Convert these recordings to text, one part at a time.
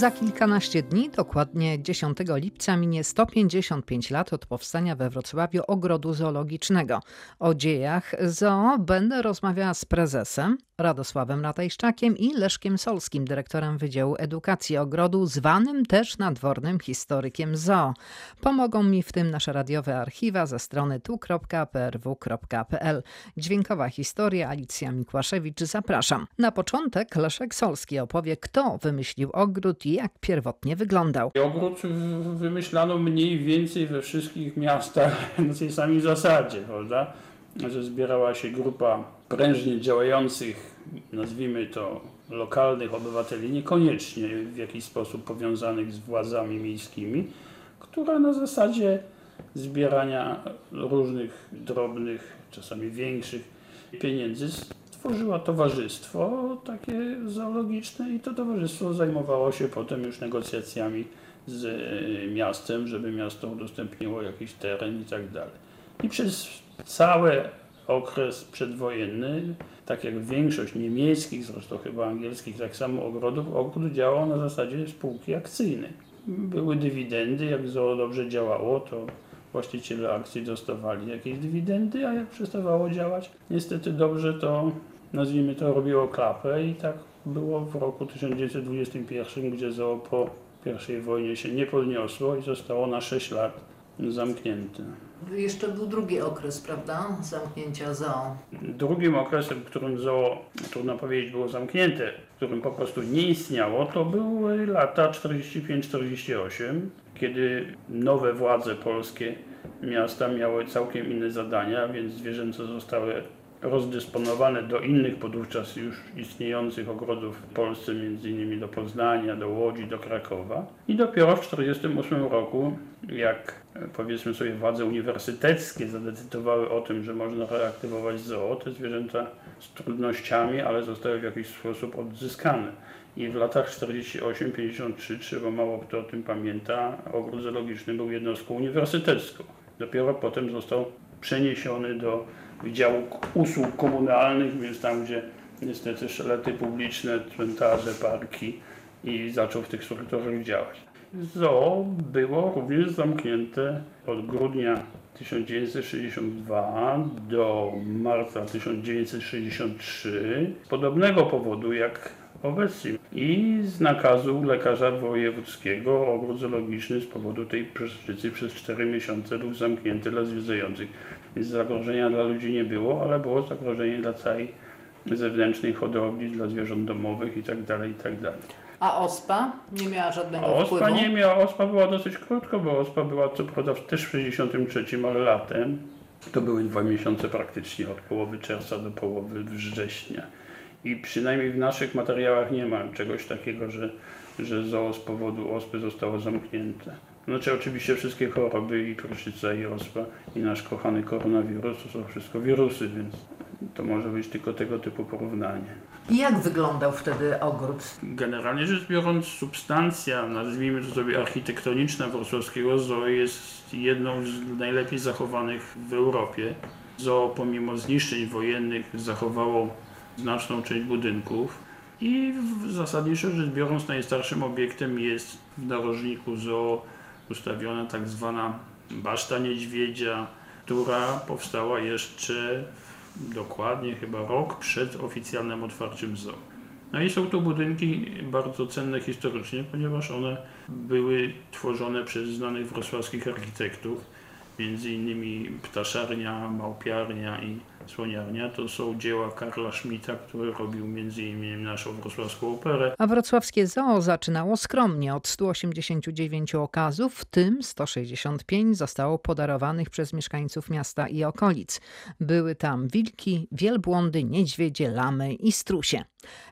Za kilkanaście dni, dokładnie 10 lipca, minie 155 lat od powstania we Wrocławiu ogrodu zoologicznego. O dziejach zoo będę rozmawiała z prezesem Radosławem Ratajszczakiem i Leszkiem Solskim, dyrektorem Wydziału Edukacji Ogrodu, zwanym też nadwornym historykiem zoo. Pomogą mi w tym nasze radiowe archiwa ze strony tu.prw.pl. Dźwiękowa historia Alicja Mikłaszewicz, zapraszam. Na początek Leszek Solski opowie, kto wymyślił ogród jak pierwotnie wyglądał. Ogród wymyślano mniej więcej we wszystkich miastach na tej samej zasadzie, prawda? Że zbierała się grupa prężnie działających, nazwijmy to lokalnych obywateli, niekoniecznie w jakiś sposób powiązanych z władzami miejskimi, która na zasadzie zbierania różnych drobnych, czasami większych pieniędzy stworzyła towarzystwo takie zoologiczne i to towarzystwo zajmowało się potem już negocjacjami z e, miastem, żeby miasto udostępniło jakiś teren i tak dalej. I przez cały okres przedwojenny, tak jak większość niemieckich, zresztą chyba angielskich, tak samo ogrodów, ogród działał na zasadzie spółki akcyjnej. Były dywidendy, jak zoo dobrze działało, to właściciele akcji dostawali jakieś dywidendy, a jak przestawało działać niestety dobrze, to nazwijmy to robiło klapę i tak było w roku 1921, gdzie zoo po I wojnie się nie podniosło i zostało na 6 lat zamknięte. Jeszcze był drugi okres, prawda? Zamknięcia zoo. Drugim okresem, w którym zoo, trudno powiedzieć, było zamknięte, w którym po prostu nie istniało, to były lata 45-48, kiedy nowe władze polskie miasta miały całkiem inne zadania, więc zwierzęce zostały rozdysponowane do innych podówczas już istniejących ogrodów w Polsce, m.in. do Poznania, do Łodzi, do Krakowa. I dopiero w 1948 roku, jak powiedzmy sobie władze uniwersyteckie zadecydowały o tym, że można reaktywować zoo, te zwierzęta z trudnościami, ale zostały w jakiś sposób odzyskane. I w latach 48-53, trzeba mało kto o tym pamięta, ogród zoologiczny był jednostką uniwersytecką. Dopiero potem został przeniesiony do Wydziału Usług Komunalnych, więc tam, gdzie niestety szalety publiczne, cmentarze, parki i zaczął w tych strukturach działać. Zoo było również zamknięte od grudnia 1962 do marca 1963 z podobnego powodu jak obecnie i z nakazu lekarza wojewódzkiego ogród zoologiczny z powodu tej przeszczycy przez 4 miesiące był zamknięty dla zwiedzających. Więc zagrożenia dla ludzi nie było, ale było zagrożenie dla całej zewnętrznej hodowli, dla zwierząt domowych itd. Tak itd. Tak A ospa nie miała żadnego A ospa wpływu? nie miała, ospa była dosyć krótko, bo ospa była co prawda też w 63, ale latem. To były dwa miesiące praktycznie, od połowy czerwca do połowy września. I przynajmniej w naszych materiałach nie ma czegoś takiego, że, że zoo z powodu ospy zostało zamknięte. Znaczy oczywiście wszystkie choroby i pryszczyca i ospa i nasz kochany koronawirus to są wszystko wirusy, więc to może być tylko tego typu porównanie. I jak wyglądał wtedy ogród? Generalnie rzecz biorąc substancja, nazwijmy to sobie architektoniczna wrocławskiego zoo jest jedną z najlepiej zachowanych w Europie. Zoo pomimo zniszczeń wojennych zachowało znaczną część budynków i zasadniczo rzecz biorąc najstarszym obiektem jest w narożniku zoo ustawiona tak zwana baszta niedźwiedzia, która powstała jeszcze dokładnie chyba rok przed oficjalnym otwarciem zoo. No i są to budynki bardzo cenne historycznie, ponieważ one były tworzone przez znanych wrocławskich architektów między innymi ptaszarnia, małpiarnia i słoniarnia to są dzieła Karla Schmidta, który robił innymi naszą wrocławską operę. A wrocławskie zoo zaczynało skromnie od 189 okazów, w tym 165 zostało podarowanych przez mieszkańców miasta i okolic. Były tam wilki, wielbłądy, niedźwiedzie, lamy i strusie.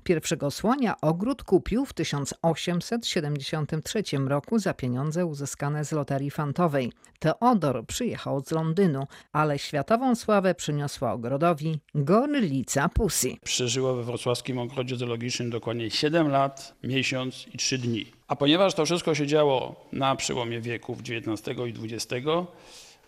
Pierwszego słonia ogród kupił w 1873 roku za pieniądze uzyskane z loterii fantowej. Teodor przyjechał z Londynu, ale światową sławę przyniosła ogrodowi gorlica Pussy. Przeżyła we wrocławskim ogrodzie zoologicznym dokładnie 7 lat, miesiąc i 3 dni. A ponieważ to wszystko się działo na przełomie wieków XIX i XX,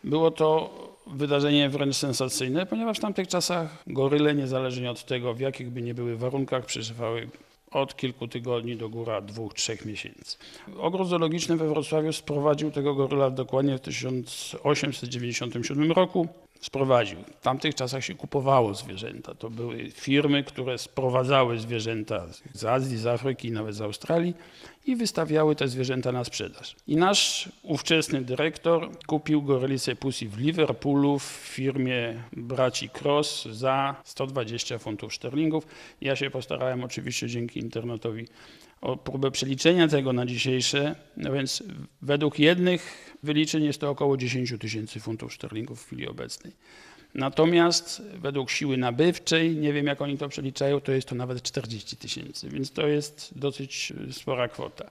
było to wydarzenie wręcz sensacyjne, ponieważ w tamtych czasach goryle, niezależnie od tego, w jakich by nie były warunkach, przeżywały od kilku tygodni do góra dwóch, trzech miesięcy. Ogród zoologiczny we Wrocławiu sprowadził tego goryla dokładnie w 1897 roku sprowadził. W tamtych czasach się kupowało zwierzęta. To były firmy, które sprowadzały zwierzęta z Azji, z Afryki, nawet z Australii i wystawiały te zwierzęta na sprzedaż. I nasz ówczesny dyrektor kupił gorylicę Pussy w Liverpoolu w firmie braci Cross za 120 funtów szterlingów. Ja się postarałem oczywiście dzięki internetowi o próbę przeliczenia tego na dzisiejsze, no więc według jednych wyliczeń jest to około 10 tysięcy funtów szterlingów w chwili obecnej. Natomiast według siły nabywczej, nie wiem jak oni to przeliczają, to jest to nawet 40 tysięcy, więc to jest dosyć spora kwota.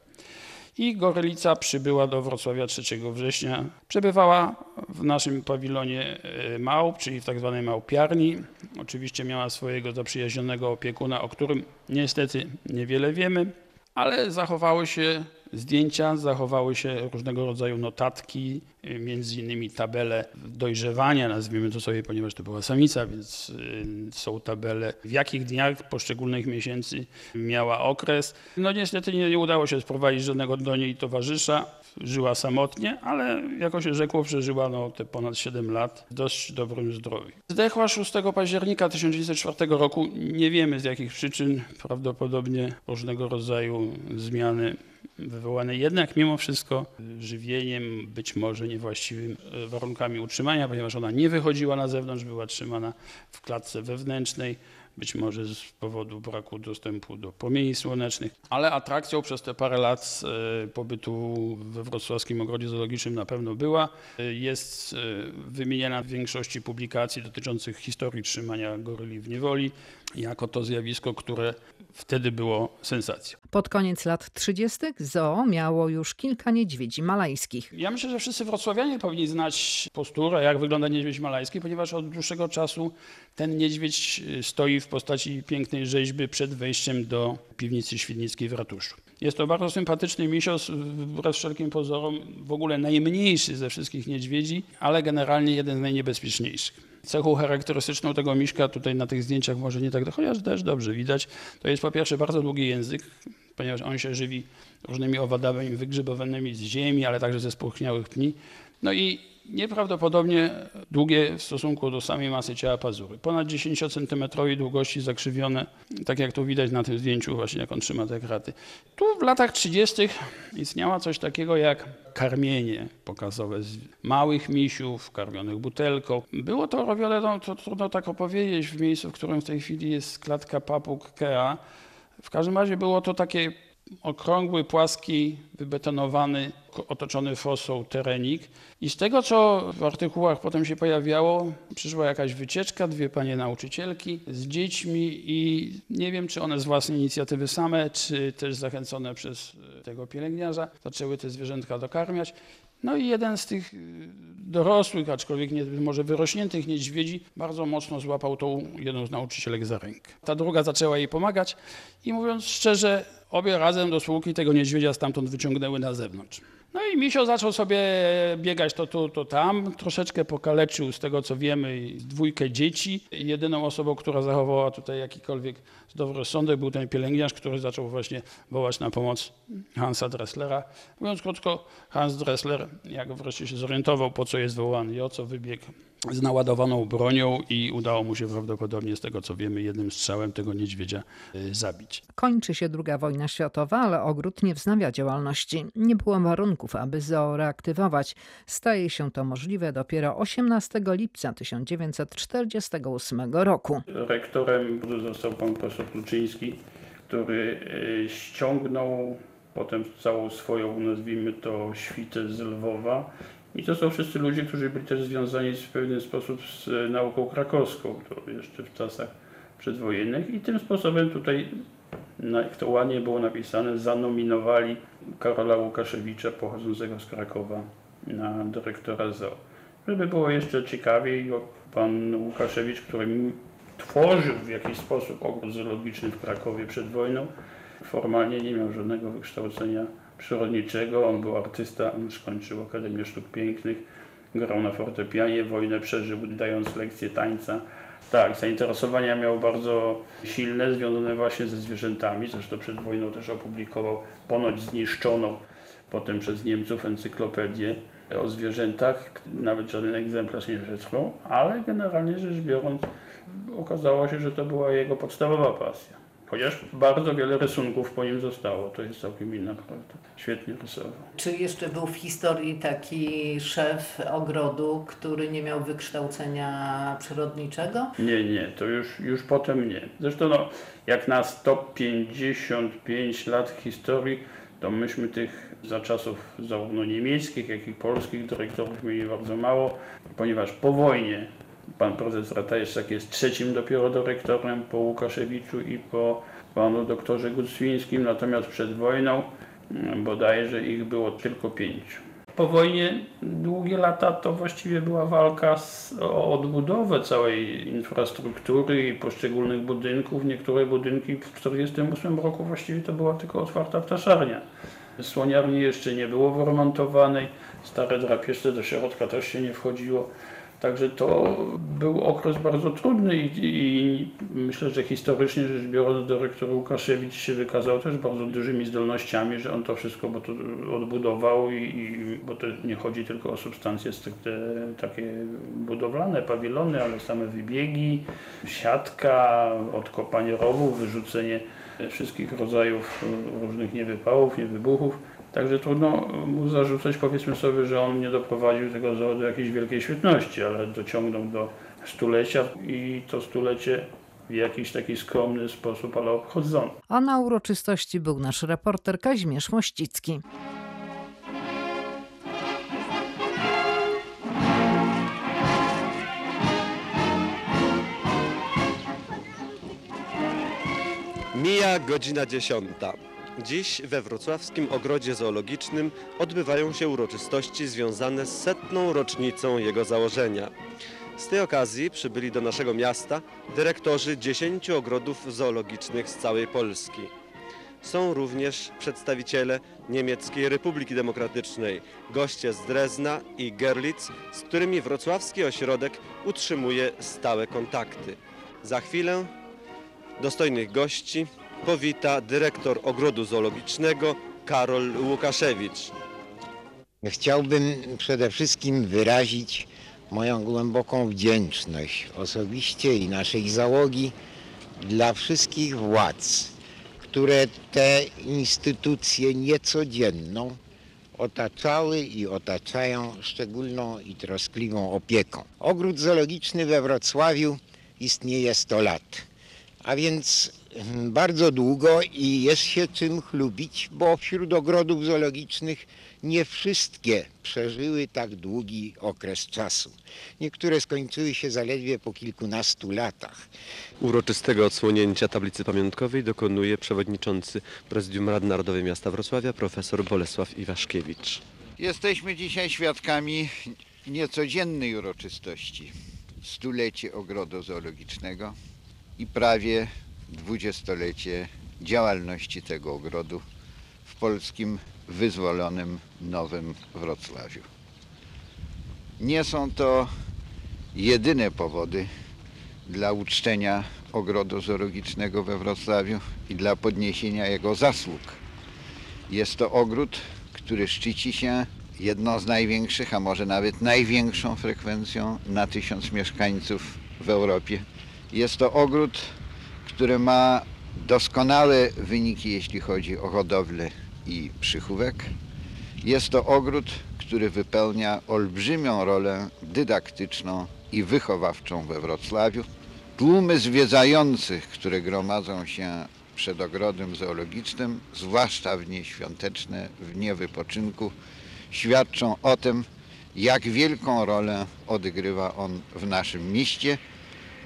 I Gorylica przybyła do Wrocławia 3 września. Przebywała w naszym pawilonie e, małp, czyli w tak zwanej małpiarni. Oczywiście miała swojego zaprzyjaźnionego opiekuna, o którym niestety niewiele wiemy ale zachowały się zdjęcia, zachowały się różnego rodzaju notatki, między innymi tabele dojrzewania, nazwijmy to sobie, ponieważ to była samica, więc y, są tabele, w jakich dniach poszczególnych miesięcy miała okres. No niestety nie, nie udało się sprowadzić żadnego do niej towarzysza, żyła samotnie, ale jako się rzekło, przeżyła no, te ponad 7 lat w dość dobrym zdrowiu. Zdechła 6 października 1904 roku. Nie wiemy z jakich przyczyn, prawdopodobnie różnego rodzaju zmiany wywołane jednak mimo wszystko żywieniem, być może niewłaściwymi warunkami utrzymania, ponieważ ona nie wychodziła na zewnątrz, była trzymana w klatce wewnętrznej być może z powodu braku dostępu do promieni słonecznych, ale atrakcją przez te parę lat e, pobytu we Wrocławskim Ogrodzie Zoologicznym na pewno była. E, jest e, wymieniana w większości publikacji dotyczących historii trzymania goryli w niewoli, jako to zjawisko, które wtedy było sensacją. Pod koniec lat 30. zoo miało już kilka niedźwiedzi malajskich. Ja myślę, że wszyscy wrocławianie powinni znać posturę, jak wygląda niedźwiedź malajski, ponieważ od dłuższego czasu ten niedźwiedź stoi w postaci pięknej rzeźby przed wejściem do piwnicy świdnickiej w ratuszu. Jest to bardzo sympatyczny misios, wbrew wszelkim pozorom w ogóle najmniejszy ze wszystkich niedźwiedzi, ale generalnie jeden z najniebezpieczniejszych. Cechą charakterystyczną tego miśka tutaj na tych zdjęciach może nie tak, chociaż też dobrze widać, to jest po pierwsze bardzo długi język, ponieważ on się żywi różnymi owadami wygrzebowanymi z ziemi, ale także ze spróchniałych pni. No i nieprawdopodobnie długie w stosunku do samej masy ciała pazury. Ponad 10 cm długości zakrzywione, tak jak tu widać na tym zdjęciu właśnie jak on trzyma te kraty. Tu w latach 30. istniało coś takiego jak karmienie pokazowe z małych misiów karmionych butelką. Było to robione, no, to trudno tak opowiedzieć, w miejscu, w którym w tej chwili jest klatka papug Kea. W każdym razie było to takie okrągły, płaski, wybetonowany, otoczony fosą terenik. I z tego, co w artykułach potem się pojawiało, przyszła jakaś wycieczka, dwie panie nauczycielki z dziećmi i nie wiem, czy one z własnej inicjatywy same, czy też zachęcone przez tego pielęgniarza, zaczęły te zwierzętka dokarmiać. No i jeden z tych dorosłych, aczkolwiek nie, może wyrośniętych niedźwiedzi, bardzo mocno złapał tą jedną z nauczycielek za rękę. Ta druga zaczęła jej pomagać i mówiąc szczerze, obie razem do spółki tego niedźwiedzia stamtąd wyciągnęły na zewnątrz. No i Misio zaczął sobie biegać to tu, to tam. Troszeczkę pokaleczył z tego, co wiemy, dwójkę dzieci. Jedyną osobą, która zachowała tutaj jakikolwiek zdrowy był ten pielęgniarz, który zaczął właśnie wołać na pomoc Hansa Dresslera. Mówiąc krótko, Hans Dressler, jak wreszcie się zorientował, po co jest wołany i o co wybiegł z naładowaną bronią i udało mu się prawdopodobnie, z tego co wiemy, jednym strzałem tego niedźwiedzia y, zabić. Kończy się II wojna światowa, ale ogród nie wznawia działalności. Nie było warunków, aby zoo reaktywować. Staje się to możliwe dopiero 18 lipca 1948 roku. Rektorem został pan profesor Kluczyński, który y, ściągnął potem całą swoją, nazwijmy to, świtę z Lwowa i to są wszyscy ludzie, którzy byli też związani w pewien sposób z e, nauką krakowską, to jeszcze w czasach przedwojennych. I tym sposobem tutaj, jak to ładnie było napisane, zanominowali Karola Łukaszewicza pochodzącego z Krakowa na dyrektora zoo. Żeby było jeszcze ciekawiej, pan Łukaszewicz, który tworzył w jakiś sposób ogród zoologiczny w Krakowie przed wojną, formalnie nie miał żadnego wykształcenia przyrodniczego. On był artysta, skończył Akademię Sztuk Pięknych grał na fortepianie, wojnę przeżył dając lekcje tańca. Tak, zainteresowania miał bardzo silne, związane właśnie ze zwierzętami. Zresztą przed wojną też opublikował ponoć zniszczoną potem przez Niemców encyklopedię o zwierzętach. Nawet żaden egzemplarz nie przetrwał, ale generalnie rzecz biorąc okazało się, że to była jego podstawowa pasja. Chociaż bardzo wiele rysunków po nim zostało, to jest całkiem inna prawda. Świetnie rysował. Czy jeszcze był w historii taki szef ogrodu, który nie miał wykształcenia przyrodniczego? Nie, nie, to już, już potem nie. Zresztą no, jak na 155 lat historii, to myśmy tych za czasów zarówno niemieckich, jak i polskich dyrektorów mieli bardzo mało, ponieważ po wojnie pan prezes Ratajczak jest trzecim dopiero dyrektorem po Łukaszewiczu i po panu doktorze Gucwińskim, natomiast przed wojną mm, bodajże ich było tylko pięciu. Po wojnie długie lata to właściwie była walka z, o odbudowę całej infrastruktury i poszczególnych budynków. Niektóre budynki w 1948 roku właściwie to była tylko otwarta ptaszarnia. Słoniarni jeszcze nie było wyremontowanej, stare drapieżce do środka też się nie wchodziło. Także to był okres bardzo trudny i, i, myślę, że historycznie rzecz biorąc dyrektor Łukaszewicz się wykazał też bardzo dużymi zdolnościami, że on to wszystko bo to odbudował i, i bo to nie chodzi tylko o substancje stricte takie budowlane, pawilony, ale same wybiegi, siatka, odkopanie rowów, wyrzucenie wszystkich rodzajów różnych niewypałów, niewybuchów. Także trudno mu zarzucać, powiedzmy sobie, że on nie doprowadził tego do jakiejś wielkiej świetności, ale dociągnął do stulecia i to stulecie w jakiś taki skromny sposób, ale obchodzono. A na uroczystości był nasz reporter Kazimierz Mościcki. Mija godzina dziesiąta. Dziś we wrocławskim ogrodzie zoologicznym odbywają się uroczystości związane z setną rocznicą jego założenia. Z tej okazji przybyli do naszego miasta dyrektorzy dziesięciu ogrodów zoologicznych z całej Polski. Są również przedstawiciele Niemieckiej Republiki Demokratycznej, goście z Drezna i Gerlitz, z którymi wrocławski ośrodek utrzymuje stałe kontakty. Za chwilę dostojnych gości powita dyrektor ogrodu zoologicznego Karol Łukaszewicz. Chciałbym przede wszystkim wyrazić moją głęboką wdzięczność osobiście i naszej załogi dla wszystkich władz, które tę instytucję niecodzienną otaczały i otaczają szczególną i troskliwą opieką. Ogród zoologiczny we Wrocławiu istnieje 100 lat, a więc bardzo długo i jest się czym chlubić, bo wśród ogrodów zoologicznych nie wszystkie przeżyły tak długi okres czasu. Niektóre skończyły się zaledwie po kilkunastu latach. Uroczystego odsłonięcia tablicy pamiątkowej dokonuje przewodniczący Prezydium Rady Narodowej Miasta Wrocławia profesor Bolesław Iwaszkiewicz. Jesteśmy dzisiaj świadkami niecodziennej uroczystości. Stulecie ogrodu zoologicznego i prawie dwudziestolecie działalności tego ogrodu w polskim wyzwolonym Nowym Wrocławiu. Nie są to jedyne powody dla uczczenia ogrodu zoologicznego we Wrocławiu i dla podniesienia jego zasług. Jest to ogród, który szczyci się jedną z największych, a może nawet największą frekwencją na tysiąc mieszkańców w Europie. Jest to ogród, który ma doskonałe wyniki, jeśli chodzi o hodowlę i przychówek. Jest to ogród, który wypełnia olbrzymią rolę dydaktyczną i wychowawczą we Wrocławiu. Tłumy zwiedzających, które gromadzą się przed ogrodem zoologicznym, zwłaszcza w dni świąteczne, w dnie wypoczynku, świadczą o tym, jak wielką rolę odgrywa on w naszym mieście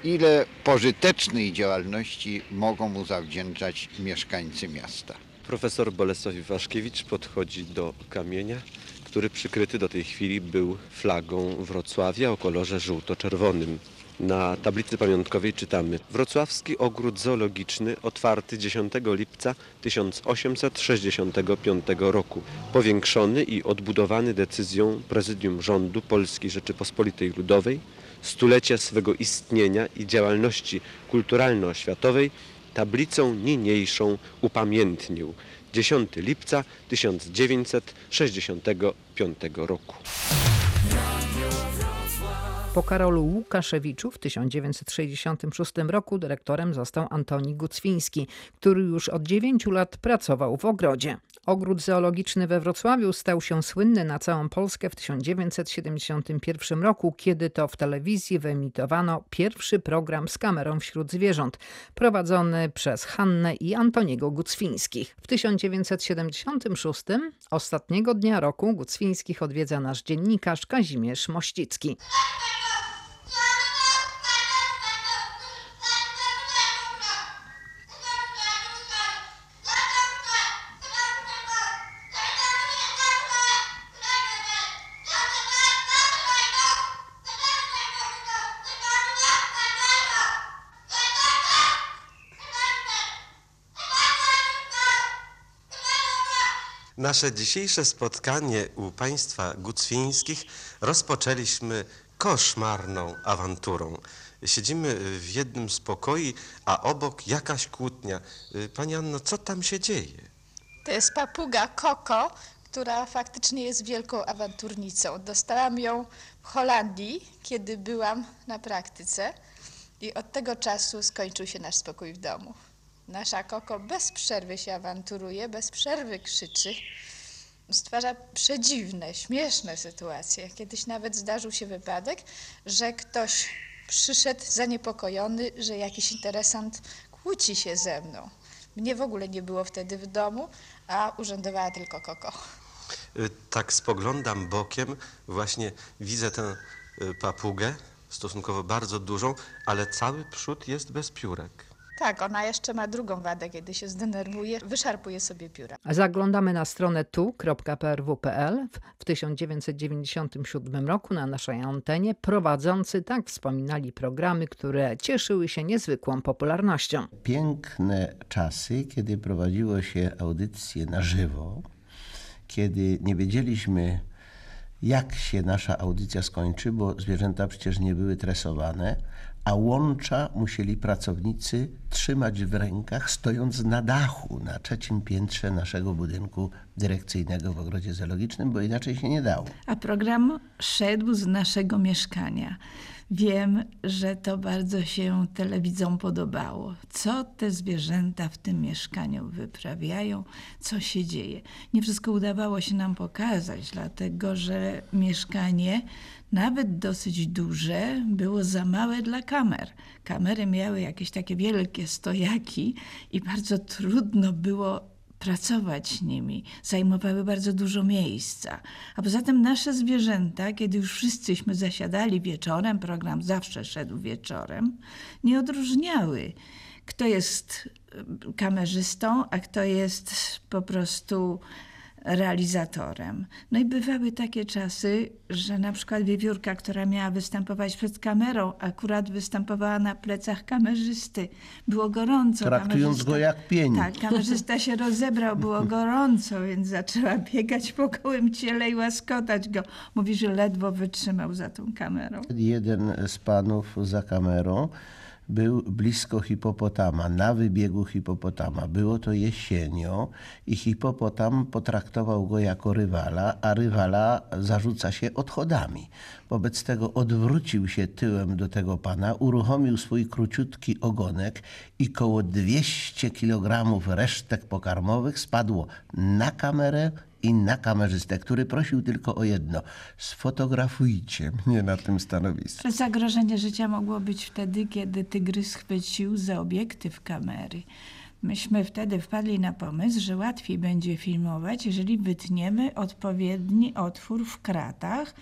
ile pożytecznej działalności mogą mu zawdzięczać mieszkańcy miasta. Profesor Bolesław Iwaszkiewicz podchodzi do kamienia, który przykryty do tej chwili był flagą Wrocławia o kolorze żółto-czerwonym. Na tablicy pamiątkowej czytamy Wrocławski Ogród Zoologiczny otwarty 10 lipca 1865 roku. Powiększony i odbudowany decyzją Prezydium Rządu Polskiej Rzeczypospolitej Ludowej stulecia swego istnienia i działalności kulturalno-oświatowej tablicą niniejszą upamiętnił 10 lipca 1965 roku. Po Karolu Łukaszewiczu w 1966 roku dyrektorem został Antoni Gucwiński, który już od 9 lat pracował w ogrodzie. Ogród zoologiczny we Wrocławiu stał się słynny na całą Polskę w 1971 roku, kiedy to w telewizji wyemitowano pierwszy program z kamerą wśród zwierząt, prowadzony przez Hannę i Antoniego Gucwińskich. W 1976, ostatniego dnia roku, Gucwińskich odwiedza nasz dziennikarz Kazimierz Mościcki. Nasze dzisiejsze spotkanie u państwa gucwińskich rozpoczęliśmy koszmarną awanturą. Siedzimy w jednym z pokoi, a obok jakaś kłótnia. Pani Anno, co tam się dzieje? To jest papuga Koko, która faktycznie jest wielką awanturnicą. Dostałam ją w Holandii, kiedy byłam na praktyce i od tego czasu skończył się nasz spokój w domu. Nasza Koko bez przerwy się awanturuje, bez przerwy krzyczy. Stwarza przedziwne, śmieszne sytuacje. Kiedyś nawet zdarzył się wypadek, że ktoś przyszedł zaniepokojony, że jakiś interesant kłóci się ze mną. Mnie w ogóle nie było wtedy w domu, a urzędowała tylko Koko. Y, Tak spoglądam bokiem, właśnie widzę tę y, papugę, stosunkowo bardzo dużą, ale cały przód jest bez piórek. Tak, ona jeszcze ma drugą wadę, kiedy się zdenerwuje, wyszarpuje sobie pióra. Zaglądamy na stronę tu.prw.pl. W 1997 roku na naszej antenie prowadzący tak wspominali programy, które cieszyły się niezwykłą popularnością. piękne czasy, kiedy prowadziło się audycje na żywo, kiedy nie wiedzieliśmy, jak się nasza audycja skończy, bo zwierzęta przecież nie były tresowane, a łącza musieli pracownicy trzymać w rękach, stojąc na dachu, na trzecim piętrze naszego budynku dyrekcyjnego w ogrodzie zoologicznym, bo inaczej się nie dało. A program szedł z naszego mieszkania. Wiem, że to bardzo się telewidzom podobało. Co te zwierzęta w tym mieszkaniu wyprawiają, co się dzieje. Nie wszystko udawało się nam pokazać, dlatego że mieszkanie, nawet dosyć duże, było za małe dla kamer. Kamery miały jakieś takie wielkie stojaki i bardzo trudno było pracować nimi, zajmowały bardzo dużo miejsca. A poza tym nasze zwierzęta, kiedy już wszyscyśmy zasiadali wieczorem, program zawsze szedł wieczorem, nie odróżniały, kto jest y, kamerzystą, a kto jest po prostu realizatorem. No i bywały takie czasy, że na przykład wiewiórka, która miała występować przed kamerą, akurat występowała na plecach kamerzysty. Było gorąco. Traktując go jak pień. Tak, kamerzysta się rozebrał, było gorąco, więc zaczęła biegać po gołym ciele i łaskotać go. Mówi, że ledwo wytrzymał za tą kamerą. Jeden z panów za kamerą był blisko hipopotama, na wybiegu hipopotama. Było to jesienią i hipopotam potraktował go jako rywala, a rywala zarzuca się odchodami. Wobec tego odwrócił się tyłem do tego pana, uruchomił swój króciutki ogonek i koło 200 kg resztek pokarmowych spadło na kamerę i na kamerzystę, który prosił tylko o jedno: sfotografujcie mnie na tym stanowisku. Zagrożenie życia mogło być wtedy, kiedy tygrys chwycił za obiektyw kamery. Myśmy wtedy wpadli na pomysł, że łatwiej będzie filmować, jeżeli wytniemy odpowiedni otwór w kratach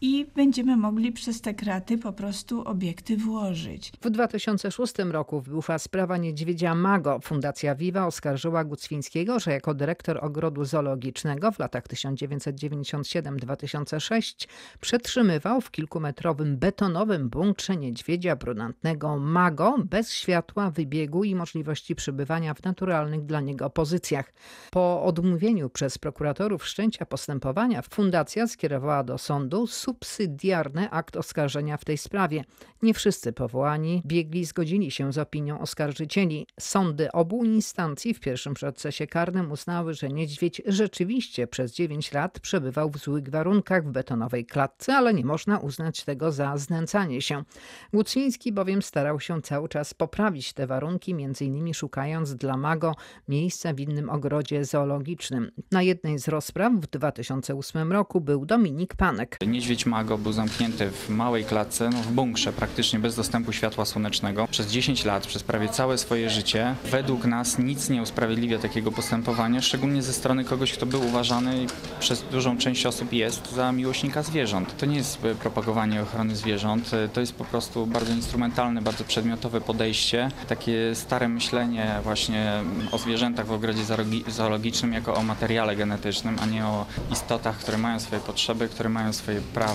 i będziemy mogli przez te kraty po prostu obiekty włożyć. W 2006 roku wybuchła sprawa niedźwiedzia Mago. Fundacja Viva oskarżyła Gucwińskiego, że jako dyrektor ogrodu zoologicznego w latach 1997-2006 przetrzymywał w kilkumetrowym betonowym bunkrze niedźwiedzia brunatnego Mago bez światła, wybiegu i możliwości przebywania w naturalnych dla niego pozycjach. Po odmówieniu przez prokuratorów wszczęcia postępowania fundacja skierowała do sądu subsydiarny akt oskarżenia w tej sprawie. Nie wszyscy powołani biegli zgodzili się z opinią oskarżycieli. Sądy obu instancji w pierwszym procesie karnym uznały, że niedźwiedź rzeczywiście przez 9 lat przebywał w złych warunkach w betonowej klatce, ale nie można uznać tego za znęcanie się. Łuczyński bowiem starał się cały czas poprawić te warunki, innymi szukając dla Mago miejsca w innym ogrodzie zoologicznym. Na jednej z rozpraw w 2008 roku był Dominik Panek. Niedźwiedź Mago był zamknięty w małej klatce, no w bunkrze, praktycznie bez dostępu światła słonecznego przez 10 lat, przez prawie całe swoje życie. Według nas nic nie usprawiedliwia takiego postępowania, szczególnie ze strony kogoś, kto był uważany przez dużą część osób jest za miłośnika zwierząt. To nie jest propagowanie ochrony zwierząt, to jest po prostu bardzo instrumentalne, bardzo przedmiotowe podejście, takie stare myślenie właśnie o zwierzętach w ogrodzie zoologicznym jako o materiale genetycznym, a nie o istotach, które mają swoje potrzeby, które mają swoje prawa.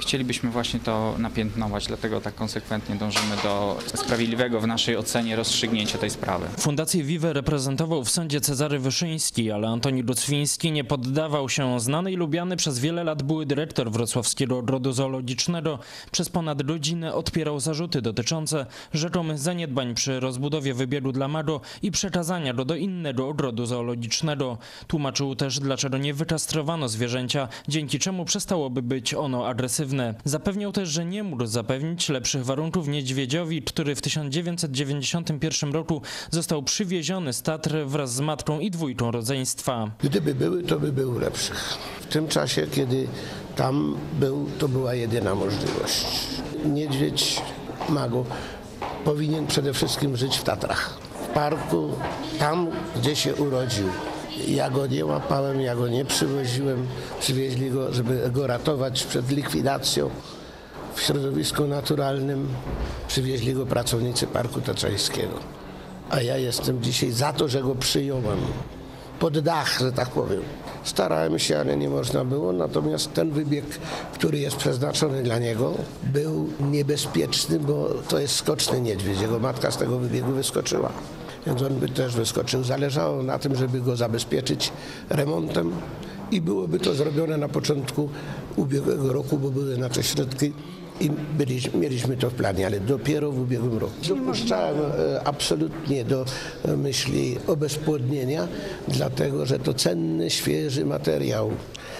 Chcielibyśmy właśnie to napiętnować, dlatego tak konsekwentnie dążymy do sprawiedliwego w naszej ocenie rozstrzygnięcia tej sprawy. Fundację Vive reprezentował w sądzie Cezary Wyszyński, ale Antoni Lucwiński nie poddawał się. Znany i lubiany przez wiele lat były dyrektor Wrocławskiego Ogrodu Zoologicznego przez ponad godzinę odpierał zarzuty dotyczące rzekomych zaniedbań przy rozbudowie wybiegu dla Maro i przekazania go do innego ogrodu zoologicznego. Tłumaczył też, dlaczego nie wykastrowano zwierzęcia, dzięki czemu przestałoby być ono agresywne. Zapewniał też, że nie mógł zapewnić lepszych warunków niedźwiedziowi, który w 1991 roku został przywieziony z Tatr wraz z matką i dwójką rodzeństwa. Gdyby były, to by był lepszych. W tym czasie, kiedy tam był, to była jedyna możliwość. Niedźwiedź Mago powinien przede wszystkim żyć w Tatrach. W parku, tam gdzie się urodził. Ja go nie łapałem, ja go nie przywoziłem. Przywieźli go, żeby go ratować przed likwidacją w środowisku naturalnym. Przywieźli go pracownicy Parku Tatrzańskiego. A ja jestem dzisiaj za to, że go przyjąłem pod dach, że tak powiem. Starałem się, ale nie można było, natomiast ten wybieg, który jest przeznaczony dla niego, był niebezpieczny, bo to jest skoczny niedźwiedź. Jego matka z tego wybiegu wyskoczyła. Więc on by też wyskoczył. Zależało na tym, żeby go zabezpieczyć remontem i byłoby to zrobione na początku ubiegłego roku, bo były nasze środki i byliśmy, mieliśmy to w planie, ale dopiero w ubiegłym roku. Dopuszczałem e, absolutnie do e, myśli obezpłodnienia, dlatego że to cenny, świeży materiał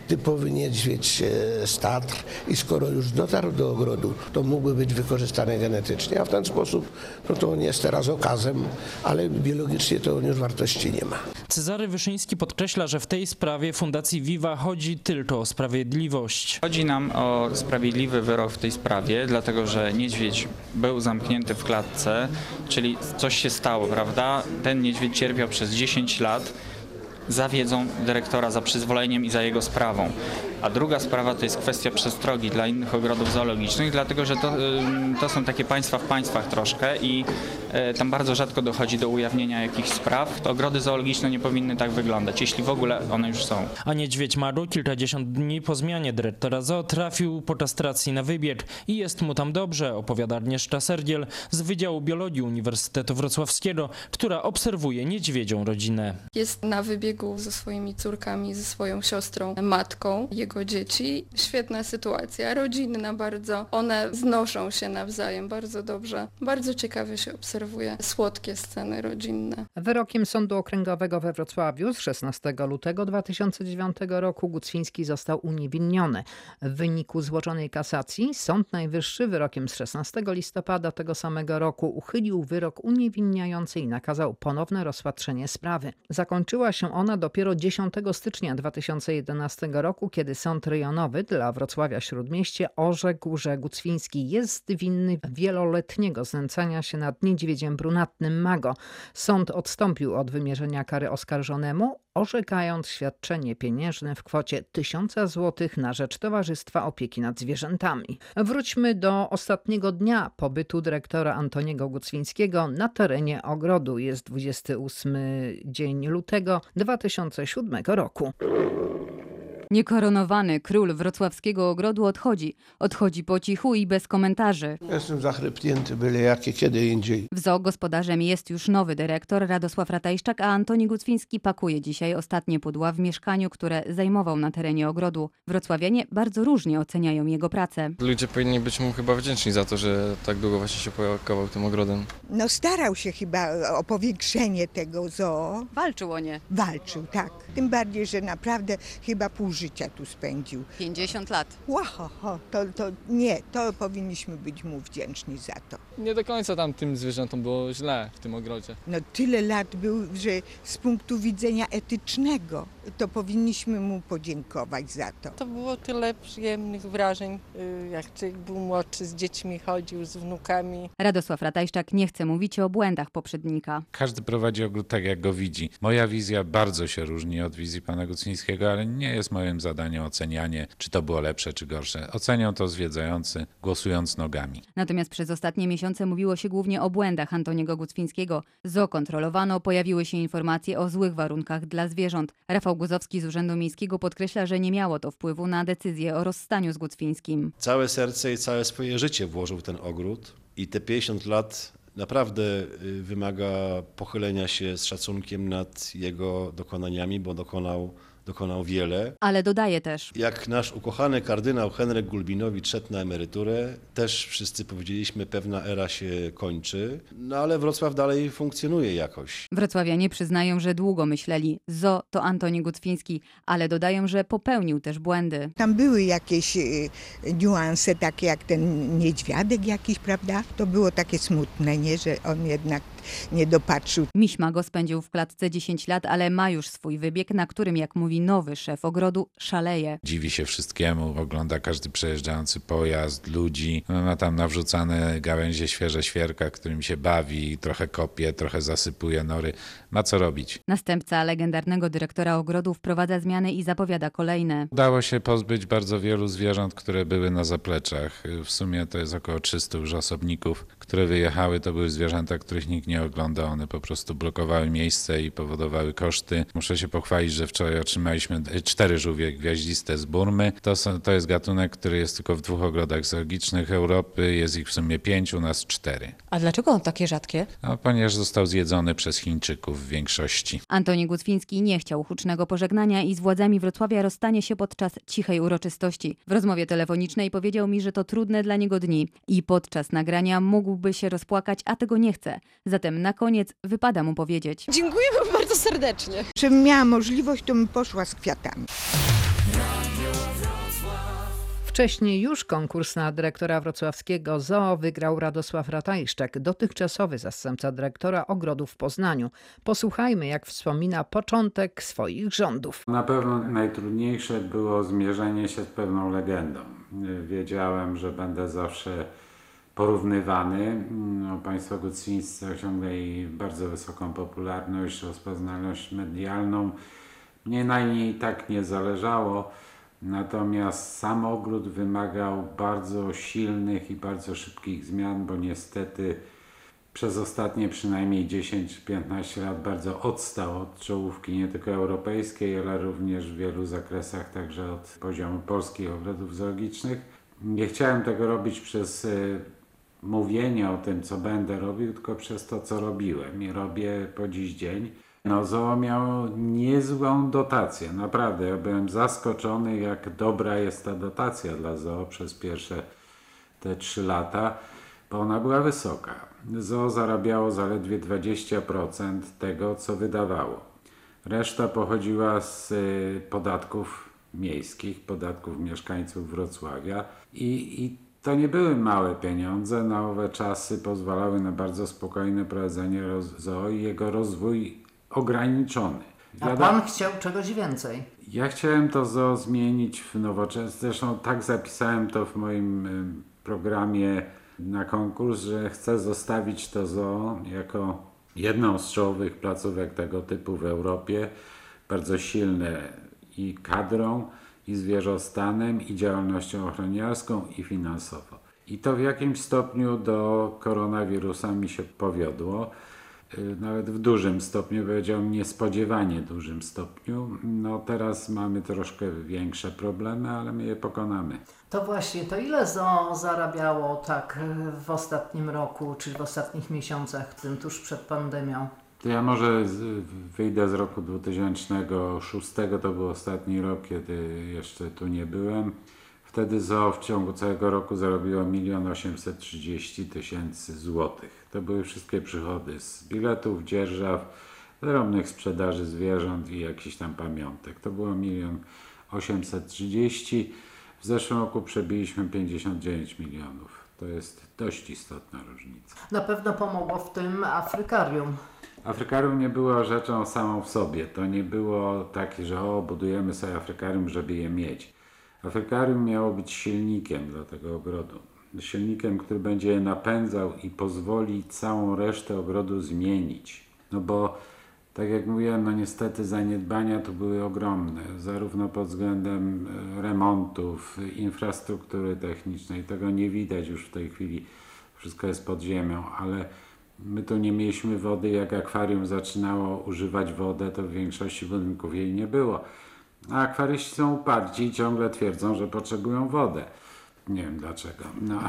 typowy niedźwiedź e, z Tatr i skoro już dotarł do ogrodu, to mógłby być wykorzystany genetycznie, a w ten sposób no to on jest teraz okazem, ale biologicznie to on już wartości nie ma. Cezary Wyszyński podkreśla, że w tej sprawie Fundacji Viva chodzi tylko o sprawiedliwość. Chodzi nam o sprawiedliwy wyrok w tej sprawie, dlatego że niedźwiedź był zamknięty w klatce, czyli coś się stało, prawda? Ten niedźwiedź cierpiał przez 10 lat za wiedzą dyrektora, za przyzwoleniem i za jego sprawą. A druga sprawa to jest kwestia przestrogi dla innych ogrodów zoologicznych, dlatego że to, to są takie państwa w państwach troszkę i e, tam bardzo rzadko dochodzi do ujawnienia jakichś spraw. To ogrody zoologiczne nie powinny tak wyglądać, jeśli w ogóle one już są. A niedźwiedź Maru kilkadziesiąt dni po zmianie dyrektora zoo trafił po kastracji na wybieg i jest mu tam dobrze, opowiada Agnieszka Sergiel z Wydziału Biologii Uniwersytetu Wrocławskiego, która obserwuje niedźwiedzią rodzinę. Jest na wybiegu ze swoimi córkami, ze swoją siostrą, matką. Jego dzieci. Świetna sytuacja, rodzinna bardzo. One znoszą się nawzajem bardzo dobrze. Bardzo ciekawie się obserwuje słodkie sceny rodzinne. Wyrokiem Sądu Okręgowego we Wrocławiu z 16 lutego 2009 roku Gucwiński został uniewinniony. W wyniku złożonej kasacji Sąd Najwyższy wyrokiem z 16 listopada tego samego roku uchylił wyrok uniewinniający i nakazał ponowne rozpatrzenie sprawy. Zakończyła się ona dopiero 10 stycznia 2011 roku, kiedy Sąd Rejonowy dla Wrocławia Śródmieście orzekł, że Gucwiński jest winny wieloletniego znęcania się nad niedźwiedziem brunatnym Mago. Sąd odstąpił od wymierzenia kary oskarżonemu, orzekając świadczenie pieniężne w kwocie 1000 zł na rzecz Towarzystwa Opieki nad Zwierzętami. Wróćmy do ostatniego dnia pobytu dyrektora Antoniego Gucwińskiego na terenie ogrodu. Jest 28 dzień lutego 2007 roku. Niekoronowany król wrocławskiego ogrodu odchodzi. Odchodzi po cichu i bez komentarzy. Jestem zachrypnięty byle jakie kiedy indziej. W zoo gospodarzem jest już nowy dyrektor Radosław Ratajszczak, a Antoni Gucwiński pakuje dzisiaj ostatnie pudła w mieszkaniu, które zajmował na terenie ogrodu. Wrocławianie bardzo różnie oceniają jego pracę. Ludzie powinni być mu chyba wdzięczni za to, że tak długo właśnie się pakował tym ogrodem. No starał się chyba o powiększenie tego zoo. Walczył o nie. Walczył, tak. Tym bardziej, że naprawdę chyba pół życia tu spędził. 50 lat. Łaho, to, to nie, to powinniśmy być mu wdzięczni za to. Nie do końca tam tym zwierzętom było źle w tym ogrodzie. No tyle lat był, że z punktu widzenia etycznego to powinniśmy mu podziękować za to. To było tyle przyjemnych wrażeń, y, jak człowiek był młodszy, z dziećmi chodził, z wnukami. Radosław Ratajszczak nie chce mówić o błędach poprzednika. Każdy prowadzi ogród tak, jak go widzi. Moja wizja bardzo się różni od wizji pana Gucnińskiego, ale nie jest moim zadaniem ocenianie, czy to było lepsze, czy gorsze. Ocenią to zwiedzający, głosując nogami. Natomiast przez ostatnie miesiące mówiło się głównie o błędach Antoniego Gucwińskiego. Zo kontrolowano, pojawiły się informacje o złych warunkach dla zwierząt. Rafał Guzowski z Urzędu Miejskiego podkreśla, że nie miało to wpływu na decyzję o rozstaniu z Gucwińskim. Całe serce i całe swoje życie włożył w ten ogród i te 50 lat naprawdę y, wymaga pochylenia się z szacunkiem nad jego dokonaniami, bo dokonał, dokonał wiele. Ale dodaje też, Jak nasz ukochany kardynał Henryk Gulbinowicz szedł na emeryturę, też wszyscy powiedzieliśmy, pewna era się kończy, no ale Wrocław dalej funkcjonuje jakoś. wrocławianie przyznają, że długo myśleli. Zo to Antoni Gucwiński, ale dodają, że popełnił też błędy. Tam były jakieś y, niuanse, takie jak ten niedźwiadek jakiś, prawda? To było takie smutne, nie? Że on jednak nie dopatrzył. Miśma go spędził w klatce 10 lat, ale ma już swój wybieg, na którym, jak mówi nowy szef ogrodu, szaleje. Dziwi się wszystkiemu, ogląda każdy przejeżdżający pojazd, ludzi. No, Ma tam nawrzucane gałęzie świeże świerka, którym się bawi, trochę kopie, trochę zasypuje nory. Ma co robić. Następca legendarnego dyrektora ogrodu wprowadza zmiany i zapowiada kolejne. Udało się pozbyć bardzo wielu zwierząt, które były na zapleczach. W sumie to jest około 300 już osobników, które wyjechały. To były zwierzęta, których nikt nie oglądał. One po prostu blokowały miejsce i powodowały koszty. Muszę się pochwalić, że wczoraj otrzymaliśmy cztery żółwie gwiaździste z Burmy. To, są, to jest gatunek, który jest tylko w dwóch ogrodach zoologicznych Europy. Jest ich w sumie pięć, u nas cztery. A dlaczego on takie rzadkie? No, ponieważ został zjedzony przez Chińczyków w większości. Antoni Gucwiński nie chciał hucznego pożegnania i z władzami Wrocławia rozstanie się podczas cichej uroczystości. W rozmowie telefonicznej powiedział mi, że to trudne dla niego dni i podczas nagrania mógłby się rozpłakać, a tego nie chce. Zatem na koniec wypada mu powiedzieć. Dziękuję wam bardzo serdecznie. Żebym miała możliwość, to bym poszła z kwiatami. Wcześniej już konkurs na dyrektora wrocławskiego zoo wygrał Radosław Ratajszczak, dotychczasowy zastępca dyrektora ogrodu w Poznaniu. Posłuchajmy, jak wspomina początek swoich rządów. Na pewno najtrudniejsze było zmierzenie się z pewną legendą. Wiedziałem, że będę zawsze porównywany. No, państwo Gucwińscy osiągnęli bardzo wysoką popularność, rozpoznalność medialną. Mnie na niej tak nie zależało. Natomiast sam ogród wymagał bardzo silnych i bardzo szybkich zmian, bo niestety przez ostatnie przynajmniej 10-15 lat bardzo odstał od czołówki nie tylko europejskiej, ale również w wielu zakresach, także od poziomu polskich ogrodów zoologicznych. Nie chciałem tego robić przez y, mówienie o tym, co będę robił, tylko przez to, co robiłem i robię po dziś dzień. No, zoo miało niezłą dotację, naprawdę. Ja byłem zaskoczony, jak dobra jest ta dotacja dla zoo przez pierwsze te trzy lata, bo ona była wysoka. Zoo zarabiało zaledwie 20% tego, co wydawało. Reszta pochodziła z y, podatków miejskich, podatków mieszkańców Wrocławia i, i to nie były małe pieniądze. Na owe czasy pozwalały na bardzo spokojne prowadzenie zoo i jego rozwój ograniczony. A Wiadomo- pan chciał czegoś więcej. ja chciałem to zoo zmienić w nowoczesne. Zresztą tak zapisałem to w moim em, programie na konkurs, że chcę zostawić to zoo jako jedną z czołowych placówek tego typu w Europie. bardzo silne i kadrą, i zwierzostanem, i działalnością ochroniarską, i finansowo. I to w jakimś stopniu do koronawirusa mi się powiodło. Y, nawet w dużym stopniu, powiedziałbym niespodziewanie dużym stopniu. No teraz mamy troszkę większe problemy, ale my je pokonamy. To właśnie, to ile ZOO zarabiało tak w ostatnim roku, czy w ostatnich miesiącach, tym tuż przed pandemią? To ja może z, wyjdę z roku 2006, to był ostatni rok, kiedy jeszcze tu nie byłem. Wtedy ZOO w ciągu całego roku zarobiło 1 830 tysięcy złotych. To były wszystkie przychody z biletów, dzierżaw, drobnych sprzedaży zwierząt i jakichś tam pamiątek. To było 1 830 W zeszłym roku przebiliśmy 59 milionów. To jest dość istotna różnica. Na pewno pomogło w tym Afrykarium. Afrykarium nie było rzeczą samą w sobie. To nie było takie, że o, budujemy sobie Afrykarium, żeby je mieć. Afrykarium miało być silnikiem dla tego ogrodu. Silnikiem, który będzie je napędzał i pozwoli całą resztę ogrodu zmienić. No bo, tak jak mówiłem, no niestety zaniedbania tu były ogromne, zarówno pod względem e, remontów, infrastruktury technicznej. Tego nie widać już w tej chwili. Wszystko jest pod ziemią, ale my tu nie mieliśmy wody. Jak akwarium zaczynało używać wodę, to w większości budynków jej nie było. A akwaryści są uparci i ciągle twierdzą, że potrzebują wodę. Nie wiem dlaczego, no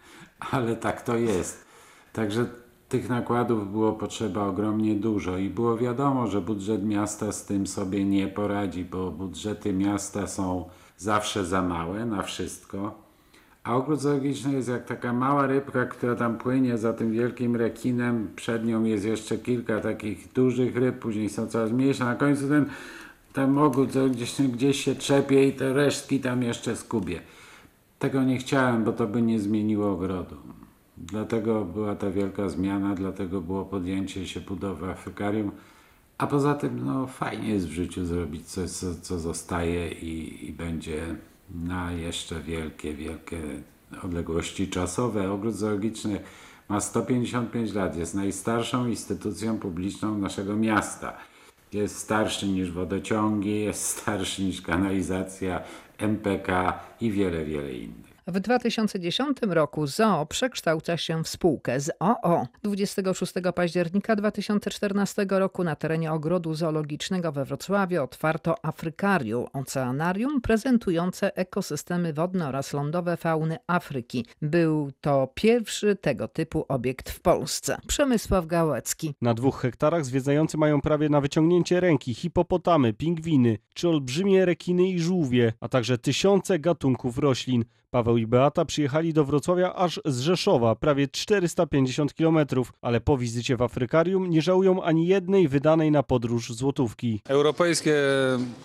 ale tak to jest. Także tych nakładów było potrzeba ogromnie dużo i było wiadomo, że budżet miasta z tym sobie nie poradzi, bo budżety miasta są zawsze za małe na wszystko. A ogród zoologiczny jest jak taka mała rybka, która tam płynie za tym wielkim rekinem. Przed nią jest jeszcze kilka takich dużych ryb, później są coraz mniejsze. Na końcu ten, ten ogród gdzieś, gdzieś się trzepie i te resztki tam jeszcze skubie. Tego nie chciałem, bo to by nie zmieniło ogrodu. Dlatego była ta wielka zmiana, dlatego było podjęcie się budowy Afrykarium. A poza tym, no fajnie jest w życiu zrobić coś, co, co zostaje i, i będzie na jeszcze wielkie, wielkie odległości czasowe. Ogród zoologiczny ma 155 lat, jest najstarszą instytucją publiczną naszego miasta. Jest starszy niż wodociągi, jest starszy niż kanalizacja, MPK i wiele, wiele innych. W 2010 roku ZOO przekształca się w spółkę z OO. 26 października 2014 roku na terenie Ogrodu Zoologicznego we Wrocławiu otwarto Afrykarium, oceanarium prezentujące ekosystemy wodne oraz lądowe fauny Afryki. Był to pierwszy tego typu obiekt w Polsce. Przemysław Gałecki. Na dwóch hektarach zwiedzający mają prawie na wyciągnięcie ręki hipopotamy, pingwiny czy olbrzymie rekiny i żółwie, a także tysiące gatunków roślin. Paweł i Beata przyjechali do Wrocławia aż z Rzeszowa, prawie 450 km, ale po wizycie w Afrykarium nie żałują ani jednej wydanej na podróż złotówki. Europejskie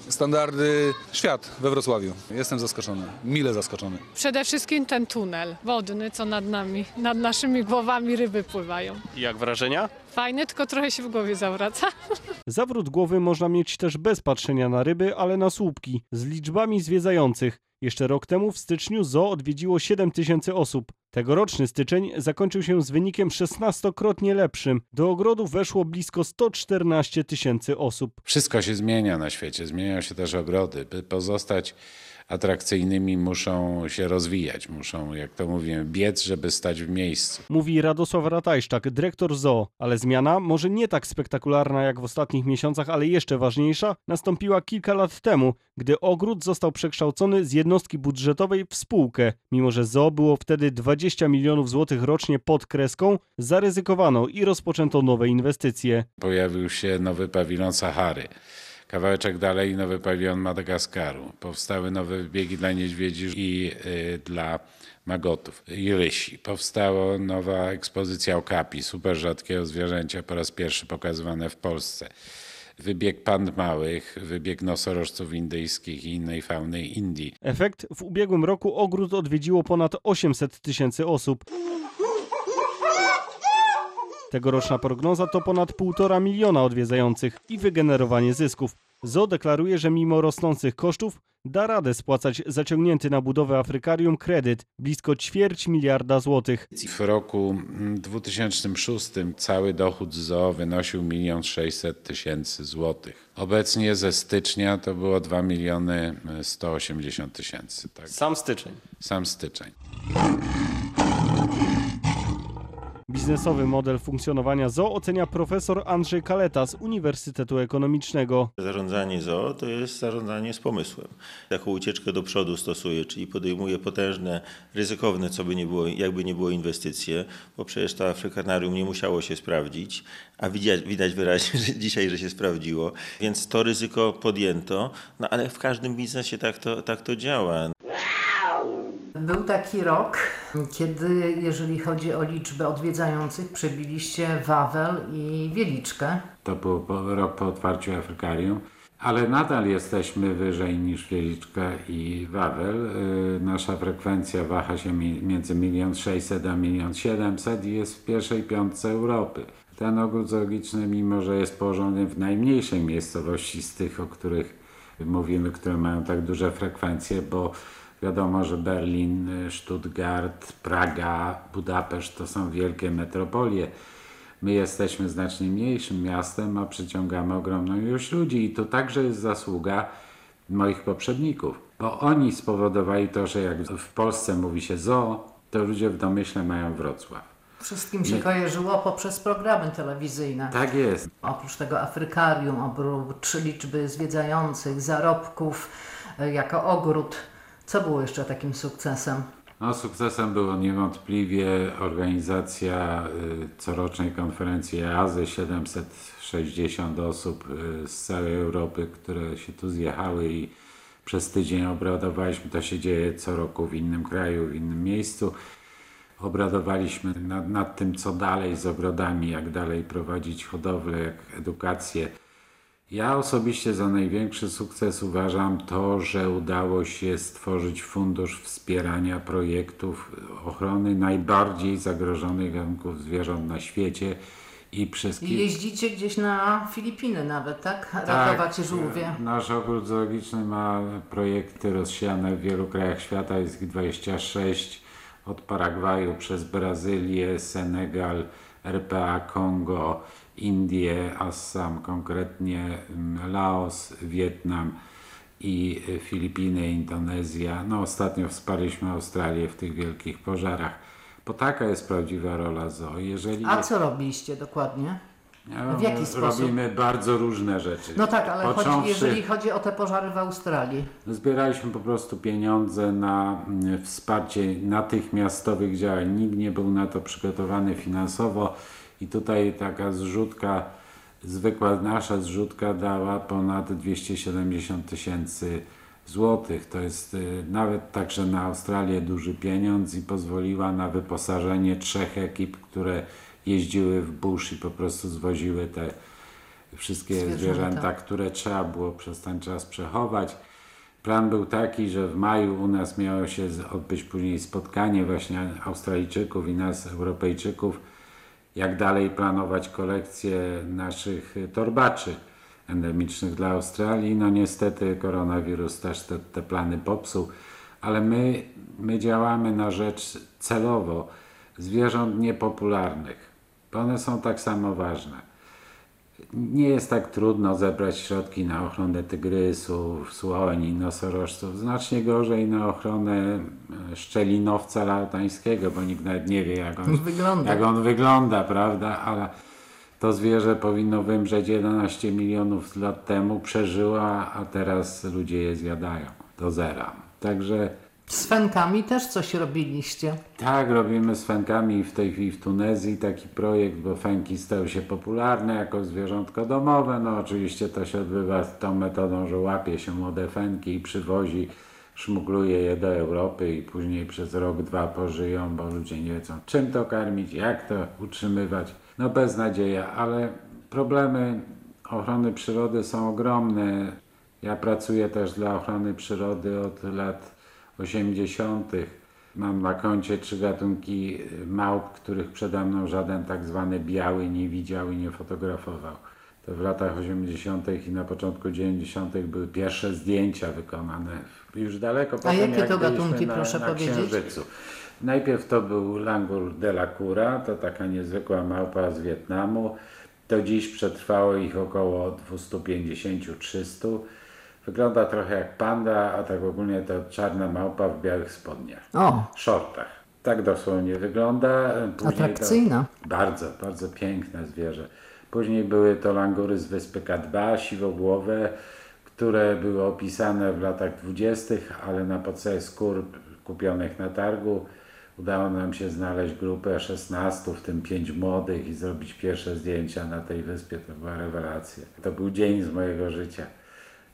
standardy świat we Wrocławiu. Jestem zaskoczony, mile zaskoczony. Przede wszystkim ten tunel wodny, co nad nami, nad naszymi głowami ryby pływają. Jak wrażenia? Fajny, tylko trochę się w głowie zawraca. Zawrót głowy można mieć też bez patrzenia na ryby, ale na słupki, z liczbami zwiedzających. Jeszcze rok temu w styczniu zoo odwiedziło 7 tysięcy osób. Tegoroczny styczeń zakończył się z wynikiem 16-krotnie lepszym. Do ogrodu weszło blisko 114 tysięcy osób. Wszystko się zmienia na świecie, zmieniają się też ogrody. By pozostać atrakcyjnymi muszą się rozwijać, muszą, jak to mówimy, biec, żeby stać w miejscu. Mówi Radosław Ratajszczak, dyrektor zoo, ale zmiana, może nie tak spektakularna jak w ostatnich miesiącach, ale jeszcze ważniejsza, nastąpiła kilka lat temu, gdy ogród został przekształcony z jednostki budżetowej w spółkę. Mimo, że zoo było wtedy 20 milionów złotych rocznie pod kreską, zaryzykowano i rozpoczęto nowe inwestycje. Pojawił się nowy pawilon Sahary. Kawałeczek dalej nowy pawilon Madagaskaru. Powstały nowe biegi dla niedźwiedzi i y, dla magotów i rysi. Powstała nowa ekspozycja okapi, super rzadkiego zwierzęcia, po raz pierwszy pokazywane w Polsce. Wybieg pand małych, wybieg nosorożców indyjskich i innej fauny Indii. Efekt? W ubiegłym roku ogród odwiedziło ponad 800 tysięcy osób. Tegoroczna prognoza to ponad 1,5 miliona odwiedzających i wygenerowanie zysków. Zoo deklaruje, że mimo rosnących kosztów da radę spłacać zaciągnięty na budowę afrykarium kredyt blisko ćwierć miliarda złotych. W roku 2006 cały dochód z zoo wynosił 1 600 tysięcy złotych. Obecnie ze stycznia to było 2 miliony 180 tysięcy. Tak? Sam styczeń. Sam styczeń. Biznesowy model funkcjonowania zoo ocenia profesor Andrzej Kaleta z Uniwersytetu Ekonomicznego. Zarządzanie zoo to jest zarządzanie z pomysłem. Taką ucieczkę do przodu stosuje, czyli podejmuje potężne, ryzykowne, co by nie było, jakby nie było inwestycje, bo przecież to afrykanarium nie musiało się sprawdzić, a widać, widać wyraźnie że dzisiaj, że się sprawdziło, więc to ryzyko podjęto, no ale w każdym biznesie tak to, tak to działa. Był taki rok, kiedy jeżeli chodzi o liczbę odwiedzających, przebiliście Wawel i Wieliczkę. To był rok po otwarciu Afrykarium, ale nadal jesteśmy wyżej niż Wieliczka i Wawel. Yy, nasza frekwencja waha się mi, między 1 600 a 1 700 i jest w pierwszej piątce Europy. Ten ogród zoologiczny, mimo że jest położony w najmniejszej miejscowości z tych, o których mówimy, które mają tak duże frekwencje, bo Wiadomo, że Berlin, Stuttgart, Praga, Budapeszt to są wielkie metropolie. My jesteśmy znacznie mniejszym miastem, a przyciągamy ogromną ilość ludzi i to także jest zasługa moich poprzedników, bo oni spowodowali to, że jak w Polsce mówi się zoo, to ludzie w domyśle mają Wrocław. Wszystkim się kojarzyło poprzez programy telewizyjne. Tak jest. Oprócz tego Afrykarium, oprócz liczby zwiedzających, zarobków e, jako ogród co było jeszcze takim sukcesem? No, sukcesem było niewątpliwie organizacja y, corocznej konferencji EASY, 760 osób y, z całej Europy, które się tu zjechały i przez tydzień obradowaliśmy. To się dzieje co roku w innym kraju, w innym miejscu. Obradowaliśmy nad, nad tym, co dalej z ogrodami, jak dalej prowadzić hodowlę, jak edukację. Ja osobiście za największy sukces uważam to, że udało się stworzyć fundusz wspierania projektów ochrony najbardziej zagrożonych gatunków zwierząt na świecie. I przez I jeździcie gdzieś na Filipiny nawet, tak? Ratować tak, żółwie. Nasz ogród zoologiczny ma projekty rozsiane w wielu krajach świata, jest ich 26, od Paragwaju przez Brazylię, Senegal, RPA, Kongo, Indie, Assam, konkretnie mm, Laos, Wietnam i Filipiny, Indonezja. No ostatnio wsparliśmy Australię w tych wielkich pożarach. Bo taka jest prawdziwa rola zoo. Jeżeli A co robiliście dokładnie? W jaki sposób? Robimy bardzo różne rzeczy. No tak, ale Począwszy, chodzi, jeżeli chodzi o te pożary w Australii. Zbieraliśmy po prostu pieniądze na mm, wsparcie natychmiastowych działań. Nikt nie był na to przygotowany finansowo i tutaj taka zrzutka, zwykła nasza zrzutka dała ponad 270 tysięcy złotych. To jest y, nawet także na Australię duży pieniądz i pozwoliła na wyposażenie trzech ekip, które jeździły w bush i po prostu zwoziły te wszystkie zwierzęta, zwierzęta które trzeba było przez ten czas przechować. Plan był taki, że w maju u nas miało się odbyć później spotkanie właśnie Australijczyków i nas, Europejczyków, jak dalej planować kolekcję naszych torbaczy endemicznych dla Australii. No niestety koronawirus też te, te plany popsuł, ale my, my działamy na rzecz celowo zwierząt niepopularnych, bo one są tak samo ważne nie jest tak trudno zebrać środki na ochronę tygrysów, słoni, nosorożców. Znacznie gorzej na ochronę e, szczelinowca lautańskiego, bo nikt nawet nie wie, jak on wygląda, jak on wygląda prawda? Ale to zwierzę powinno wymrzeć 11 milionów lat temu, przeżyła, a teraz ludzie je zjadają do zera. Także z fenkami też coś robiliście. Tak, robimy z fenkami w tej chwili w Tunezji taki projekt, bo fenki stały się popularne jako zwierzątko domowe. No oczywiście to się odbywa tą metodą, że łapie się młode fenki i przywozi, szmugluje je do Europy i później przez rok, dwa pożyją, bo ludzie nie wiedzą czym to karmić, jak to utrzymywać. No beznadzieja, ale problemy ochrony przyrody są ogromne. Ja pracuję też dla ochrony przyrody od lat 80. Mam na koncie trzy gatunki małp, których przede mną żaden tak zwany biały nie widział i nie fotografował. to w latach 80. i na początku 90. były pierwsze zdjęcia wykonane już daleko po A jakie jak to gatunki, na, proszę na powiedzieć? Księżycu. Najpierw to był langur de la Cura, to taka niezwykła małpa z Wietnamu. Do dziś przetrwało ich około 250-300. Wygląda trochę jak panda, a tak ogólnie to czarna małpa w białych spodniach, O, shortach. Tak dosłownie wygląda. Później Atrakcyjna. To bardzo, bardzo piękne zwierzę. Później były to langury z wyspy K2, siwogłowe, które były opisane w latach dwudziestych, ale na podstawie skór kupionych na targu udało nam się znaleźć grupę 16, w tym 5 młodych i zrobić pierwsze zdjęcia na tej wyspie. To była rewelacja. To był dzień z mojego życia.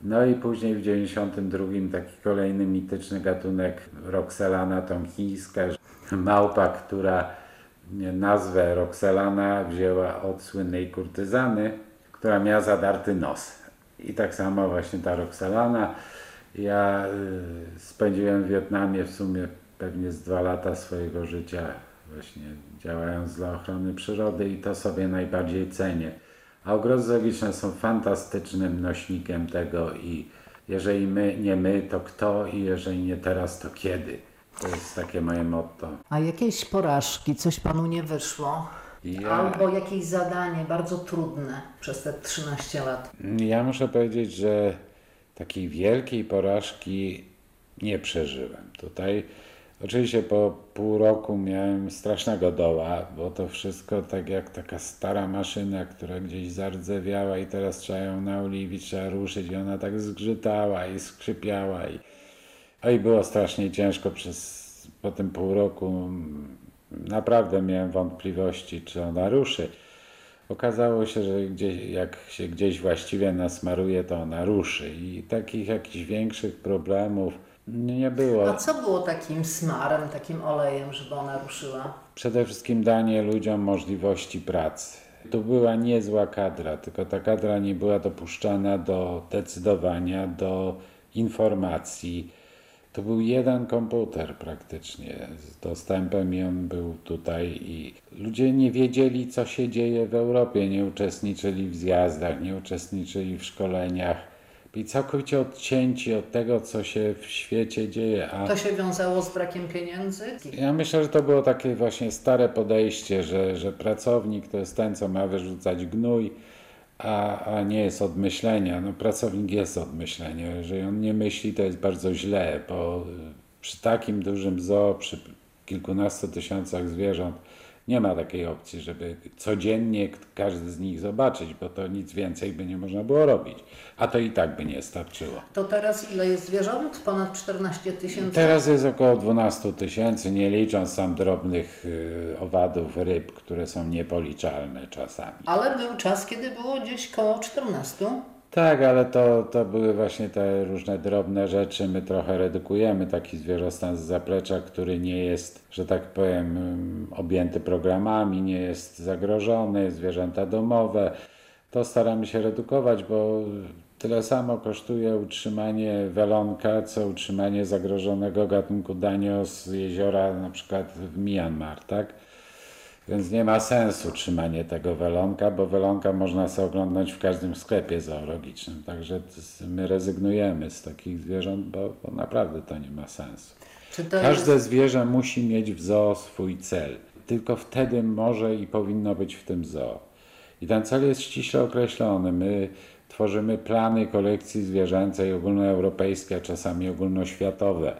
No i później w 92 taki kolejny mityczny gatunek Roxelana tomchińska, małpa, która nazwę Roxelana wzięła od słynnej kurtyzany, która miała zadarty nos. I tak samo właśnie ta Roxelana. Ja y, spędziłem w Wietnamie w sumie pewnie z dwa lata swojego życia właśnie działając dla ochrony przyrody i to sobie najbardziej cenię. A ogrody zoologiczne są fantastycznym nośnikiem tego i jeżeli my, nie my, to kto i jeżeli nie teraz, to kiedy. To jest takie moje motto. a jakieś porażki, coś panu nie wyszło? Ja- Albo jakieś zadanie bardzo trudne przez te 13 lat? Ja muszę powiedzieć, że takiej wielkiej porażki nie przeżyłem. Tutaj oczywiście po pół roku miałem strasznego doła, bo to wszystko tak jak taka stara maszyna, która gdzieś zardzewiała i teraz trzeba ją naoliwić, trzeba ruszyć i ona tak zgrzytała i skrzypiała i, oj było strasznie ciężko przez po tym pół roku. Naprawdę miałem wątpliwości, czy ona ruszy. Okazało się, że gdzieś, jak się gdzieś właściwie nasmaruje, to ona ruszy. I takich jakichś większych problemów nie było. A co było takim smarem, takim olejem, żeby ona ruszyła? Przede wszystkim danie ludziom możliwości pracy. Tu była niezła kadra, tylko ta kadra nie była dopuszczana do decydowania, do informacji. To był jeden komputer praktycznie z dostępem i on był tutaj i ludzie nie wiedzieli co się dzieje w Europie, nie uczestniczyli w zjazdach, nie uczestniczyli w szkoleniach. Byli całkowicie odcięci od tego, co się w świecie dzieje. A To się wiązało z brakiem pieniędzy? ja myślę, że to było takie właśnie stare podejście, że, że pracownik to jest ten, co ma wyrzucać gnój, a, a nie jest od myślenia. No, pracownik jest od myślenia. Jeżeli on nie myśli, to jest bardzo źle, bo przy takim dużym zoo, przy kilkunastu tysiącach zwierząt, nie ma takiej opcji, żeby codziennie każdy z nich zobaczyć, bo to nic więcej by nie można było robić. A to i tak by nie starczyło. To teraz ile jest zwierząt? Ponad 14 tysięcy? Teraz jest około 12 tysięcy, nie licząc tam drobnych y, owadów, ryb, które są niepoliczalne czasami. Ale był czas, kiedy było gdzieś koło 14. Tak, ale to, to były właśnie te różne drobne rzeczy. My trochę redukujemy taki zwierzostan z zaplecza, który nie jest, że tak powiem, objęty programami, nie jest zagrożony, zwierzęta domowe. To staramy się redukować, bo tyle samo kosztuje utrzymanie welonka, co utrzymanie zagrożonego gatunku danio z jeziora na przykład w Myanmar, tak? Więc nie ma sensu trzymanie tego welonka, bo welonka można sobie oglądać w każdym sklepie zoologicznym. Także my rezygnujemy z takich zwierząt, bo, bo naprawdę to nie ma sensu. Każde jest... zwierzę musi mieć w zoo swój cel. Tylko wtedy może i powinno być w tym zoo. I ten cel jest ściśle określony. My tworzymy plany kolekcji zwierzęcej ogólnoeuropejskie, a czasami ogólnoświatowe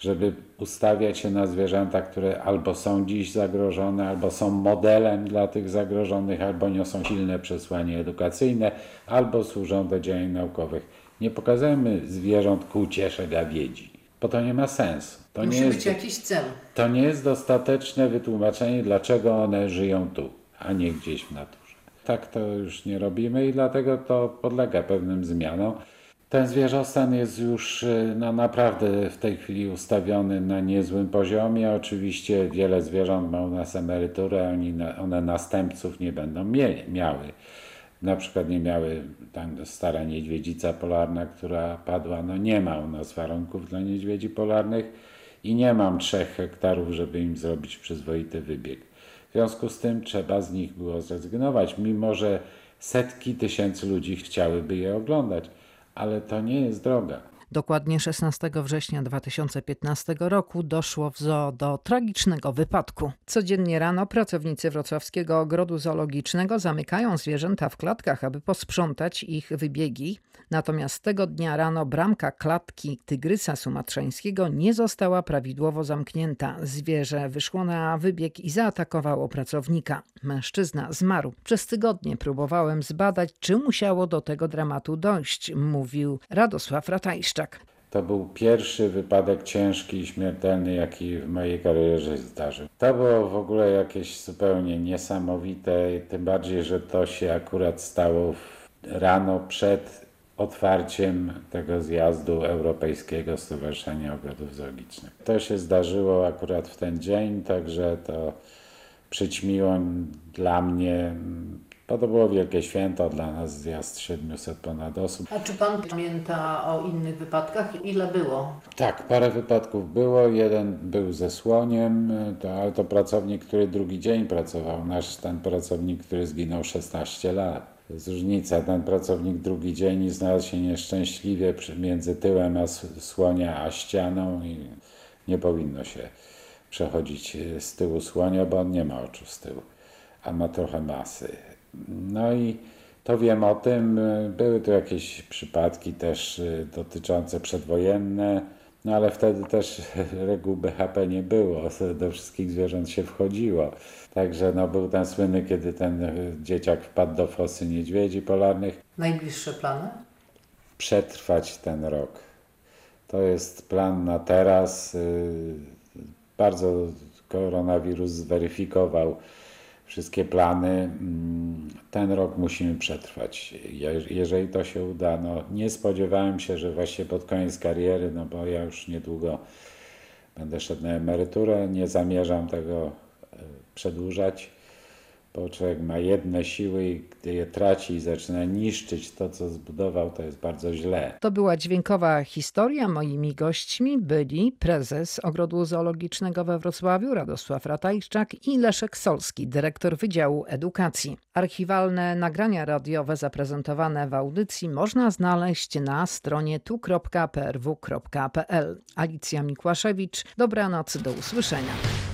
żeby ustawiać się na zwierzęta, które albo są dziś zagrożone, albo są modelem dla tych zagrożonych, albo niosą silne przesłanie edukacyjne, albo służą do działań naukowych. Nie pokazujemy zwierząt ku uciesze gawiedzi, bo to nie ma sensu. To Musi nie, być jest, jakiś cel. to nie jest dostateczne wytłumaczenie, dlaczego one żyją tu, a nie gdzieś w naturze. Tak to już nie robimy i dlatego to podlega pewnym zmianom. Ten zwierzostan jest już y, no, naprawdę w tej chwili ustawiony na niezłym poziomie. Oczywiście wiele zwierząt ma u nas emeryturę, oni, one następców nie będą miały. Na przykład nie miały tam stara niedźwiedzica polarna, która padła. No nie ma u nas warunków dla niedźwiedzi polarnych i nie mam trzech hektarów, żeby im zrobić przyzwoity wybieg. W związku z tym trzeba z nich było zrezygnować, mimo że setki tysięcy ludzi chciałyby je oglądać, ale to nie jest droga. Dokładnie 16 września 2015 roku doszło w zoo do tragicznego wypadku. Codziennie rano pracownicy Wrocławskiego Ogrodu Zoologicznego zamykają zwierzęta w klatkach, aby posprzątać ich wybiegi. Natomiast tego dnia rano bramka klatki tygrysa sumatrzańskiego nie została prawidłowo zamknięta. Zwierzę wyszło na wybieg i zaatakowało pracownika. Mężczyzna zmarł. Przez tygodnie próbowałem zbadać, czy musiało do tego dramatu dojść, mówił Radosław Ratajszczak. To był pierwszy wypadek ciężki i śmiertelny, jaki w mojej karierze zdarzył. To było w ogóle jakieś zupełnie niesamowite, tym bardziej, że to się akurat stało rano przed otwarciem tego zjazdu Europejskiego Stowarzyszenia Ogrodów Zoologicznych. To się zdarzyło akurat w ten dzień, także to przyćmiło dla mnie bo to było wielkie święto dla nas, zjazd 700 ponad osób. A czy pan pamięta o innych wypadkach? Ile było? Tak, parę wypadków było. Jeden był ze słoniem, to, ale to pracownik, który drugi dzień pracował. Nasz ten pracownik, który zginął 16 lat. To jest różnica. Ten pracownik drugi dzień znalazł się nieszczęśliwie między tyłem a słonia a ścianą i nie powinno się przechodzić z tyłu słonia, bo on nie ma oczu z tyłu, a ma trochę masy. No i to wiem o tym. Były tu jakieś przypadki też y, dotyczące przedwojenne, no ale wtedy też reguł BHP nie było, do wszystkich zwierząt się wchodziło. Także no, był ten słynny, kiedy ten dzieciak wpadł do fosy niedźwiedzi polarnych. Najbliższe plany? Przetrwać ten rok. To jest plan na teraz. Y, bardzo koronawirus zweryfikował wszystkie plany. Mm, ten rok musimy przetrwać. Jeżeli to się uda, no nie spodziewałem się, że właśnie pod koniec kariery, no bo ja już niedługo będę szedł na emeryturę, nie zamierzam tego e, przedłużać bo człowiek ma jedne siły i gdy je traci i zaczyna niszczyć to, co zbudował, to jest bardzo źle. To była dźwiękowa historia. Moimi gośćmi byli prezes Ogrodu Zoologicznego we Wrocławiu Radosław Ratajczak i Leszek Solski, dyrektor Wydziału Edukacji. Archiwalne nagrania radiowe zaprezentowane w audycji można znaleźć na stronie tu.prw.pl. Alicja Mikłaszewicz, dobranoc, do usłyszenia.